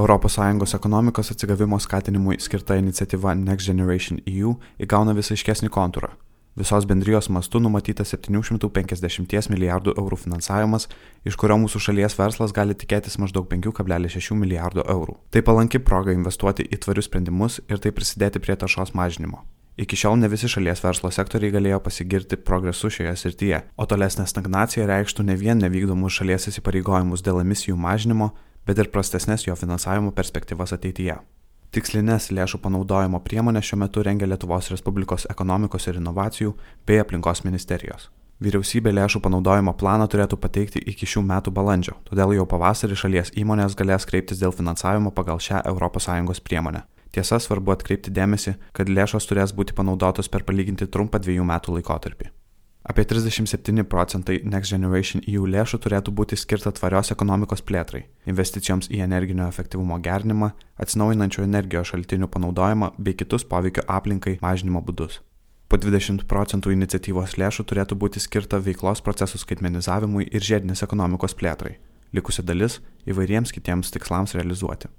ES ekonomikos atsigavimo skatinimui skirta iniciatyva Next Generation EU įgauna vis aiškesnį kontūrą. Visos bendrijos mastu numatyta 750 milijardų eurų finansavimas, iš kurio mūsų šalies verslas gali tikėtis maždaug 5,6 milijardo eurų. Tai palanki proga investuoti į tvarius sprendimus ir tai prisidėti prie taršos mažinimo. Iki šiol ne visi šalies verslo sektoriai galėjo pasigirti progresu šioje srityje, o tolesnė stagnacija reikštų ne vien nevykdomus šalies įsipareigojimus dėl emisijų mažinimo, bet ir prastesnės jo finansavimo perspektyvas ateityje. Tikslinės lėšų panaudojimo priemonės šiuo metu rengia Lietuvos Respublikos ekonomikos ir inovacijų bei aplinkos ministerijos. Vyriausybė lėšų panaudojimo planą turėtų pateikti iki šių metų balandžio, todėl jau pavasarį šalies įmonės galės kreiptis dėl finansavimo pagal šią ES priemonę. Tiesa, svarbu atkreipti dėmesį, kad lėšos turės būti panaudotos per palyginti trumpą dviejų metų laikotarpį. Apie 37 procentai Next Generation EU lėšų turėtų būti skirta tvarios ekonomikos plėtrai, investicijoms į energinio efektyvumo gerinimą, atsinaujinančių energijos šaltinių panaudojimą bei kitus poveikio aplinkai mažinimo būdus. Po 20 procentų iniciatyvos lėšų turėtų būti skirta veiklos procesų skaitmenizavimui ir žiedinės ekonomikos plėtrai, likusi dalis įvairiems kitiems tikslams realizuoti.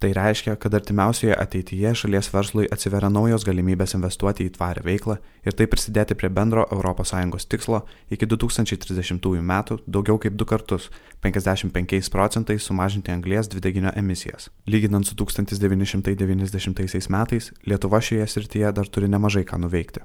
Tai reiškia, kad artimiausioje ateityje šalies verslui atsiveria naujos galimybės investuoti į tvarią veiklą ir tai prisidėti prie bendro ES tikslo iki 2030 metų daugiau kaip du kartus - 55 procentais sumažinti anglės dvideginio emisijas. Lyginant su 1990 metais, Lietuva šioje srityje dar turi nemažai ką nuveikti.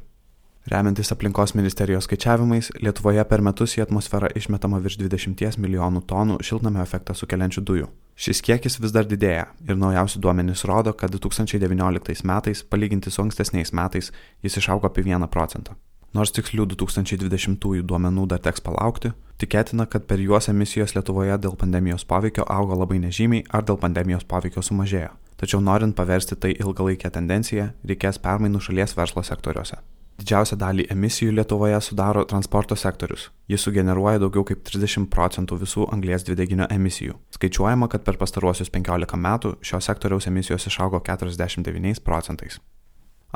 Remiantis aplinkos ministerijos skaičiavimais, Lietuvoje per metus į atmosferą išmetama virš 20 milijonų tonų šiltnamio efektą sukeliančių dujų. Šis kiekis vis dar didėja ir naujausi duomenys rodo, kad 2019 metais, palyginti su ankstesniais metais, jis išaugo apie 1 procentą. Nors tikslių 2020 duomenų dar teks palaukti, tikėtina, kad per juos emisijos Lietuvoje dėl pandemijos poveikio augo labai nežymiai ar dėl pandemijos poveikio sumažėjo. Tačiau norint paversti tai ilgalaikę tendenciją, reikės permainų šalies verslo sektoriuose. Didžiausią dalį emisijų Lietuvoje sudaro transporto sektorius. Jis sugeneruoja daugiau kaip 30 procentų visų anglės dvideginio emisijų. Skaičiuojama, kad per pastaruosius 15 metų šio sektoriaus emisijos išaugo 49 procentais.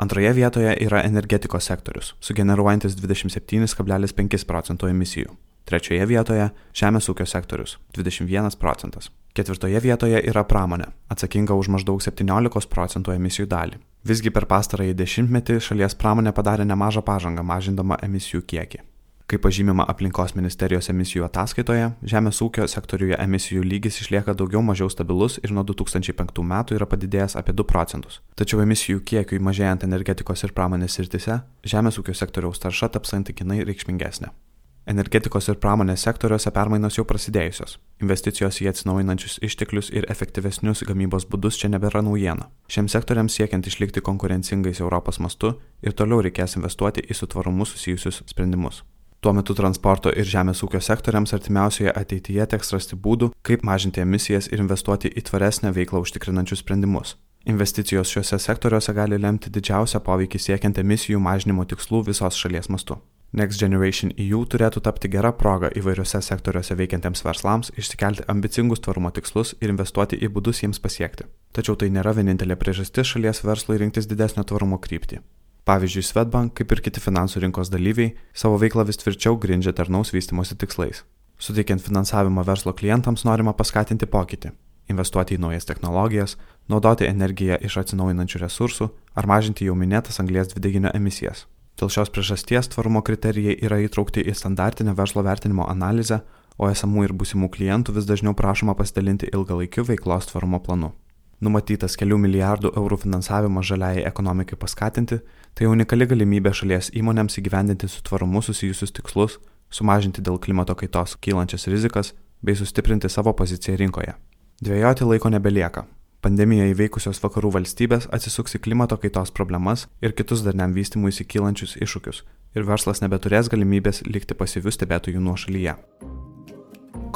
Antroje vietoje yra energetikos sektorius, sugeneruojantis 27,5 procentų emisijų. Trečioje vietoje - žemės ūkio sektorius - 21 procentas. Ketvirtoje vietoje yra pramonė, atsakinga už maždaug 17 procentų emisijų dalį. Visgi per pastarąjį dešimtmetį šalies pramonė padarė nemažą pažangą mažindama emisijų kiekį. Kaip pažymima aplinkos ministerijos emisijų ataskaitoje, žemės ūkio sektoriuje emisijų lygis išlieka daugiau mažiau stabilus ir nuo 2005 metų yra padidėjęs apie 2 procentus. Tačiau emisijų kiekiui mažėjant energetikos ir pramonės srityse, žemės ūkio sektoriaus tarša taps santykinai reikšmingesnė. Energetikos ir pramonės sektoriuose permainos jau prasidėjusios. Investicijos į atsinaujinančius išteklius ir efektyvesnius gamybos būdus čia nebėra naujiena. Šiems sektoriams siekiant išlikti konkurencingais Europos mastu ir toliau reikės investuoti į su tvarumu susijusius sprendimus. Tuo metu transporto ir žemės ūkio sektoriams artimiausioje ateityje teks rasti būdų, kaip mažinti emisijas ir investuoti į tvaresnę veiklą užtikrinančius sprendimus. Investicijos šiuose sektoriuose gali lemti didžiausią poveikį siekiant emisijų mažinimo tikslų visos šalies mastu. Next Generation EU turėtų tapti gera proga įvairiuose sektoriuose veikiantiems verslams išsikelti ambicingus tvarumo tikslus ir investuoti į būdus jiems pasiekti. Tačiau tai nėra vienintelė priežastis šalies verslui rinktis didesnio tvarumo kryptį. Pavyzdžiui, Svetbank, kaip ir kiti finansų rinkos dalyviai, savo veiklą vis tvirčiau grindžia darnaus vystimosi tikslais. Suteikiant finansavimą verslo klientams norima paskatinti pokytį investuoti į naujas technologijas, naudoti energiją iš atsinaujinančių resursų ar mažinti jau minėtas anglės dvideginio emisijas. Dėl šios priežasties tvarumo kriterijai yra įtraukti į standartinę verslo vertinimo analizę, o esamų ir būsimų klientų vis dažniau prašoma pasidalinti ilgalaikiu veiklos tvarumo planu. Numatytas kelių milijardų eurų finansavimas žaliai ekonomikai paskatinti - tai unikali galimybė šalies įmonėms įgyvendinti su tvarumu susijusius tikslus, sumažinti dėl klimato kaitos kylančias rizikas bei sustiprinti savo poziciją rinkoje. Dvėjoti laiko nebelieka, Pandemiją įveikusios vakarų valstybės atsisuks į klimato kaitos problemas ir kitus darniam vystimui įsikylančius iššūkius ir verslas nebeturės galimybės likti pasyvių stebėtojų nuo šalyje.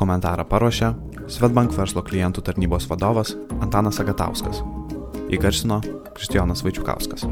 Komentarą paruošė Svetbank verslo klientų tarnybos vadovas Antanas Agatauskas. Įgarsino Kristijonas Vaičiukauskas.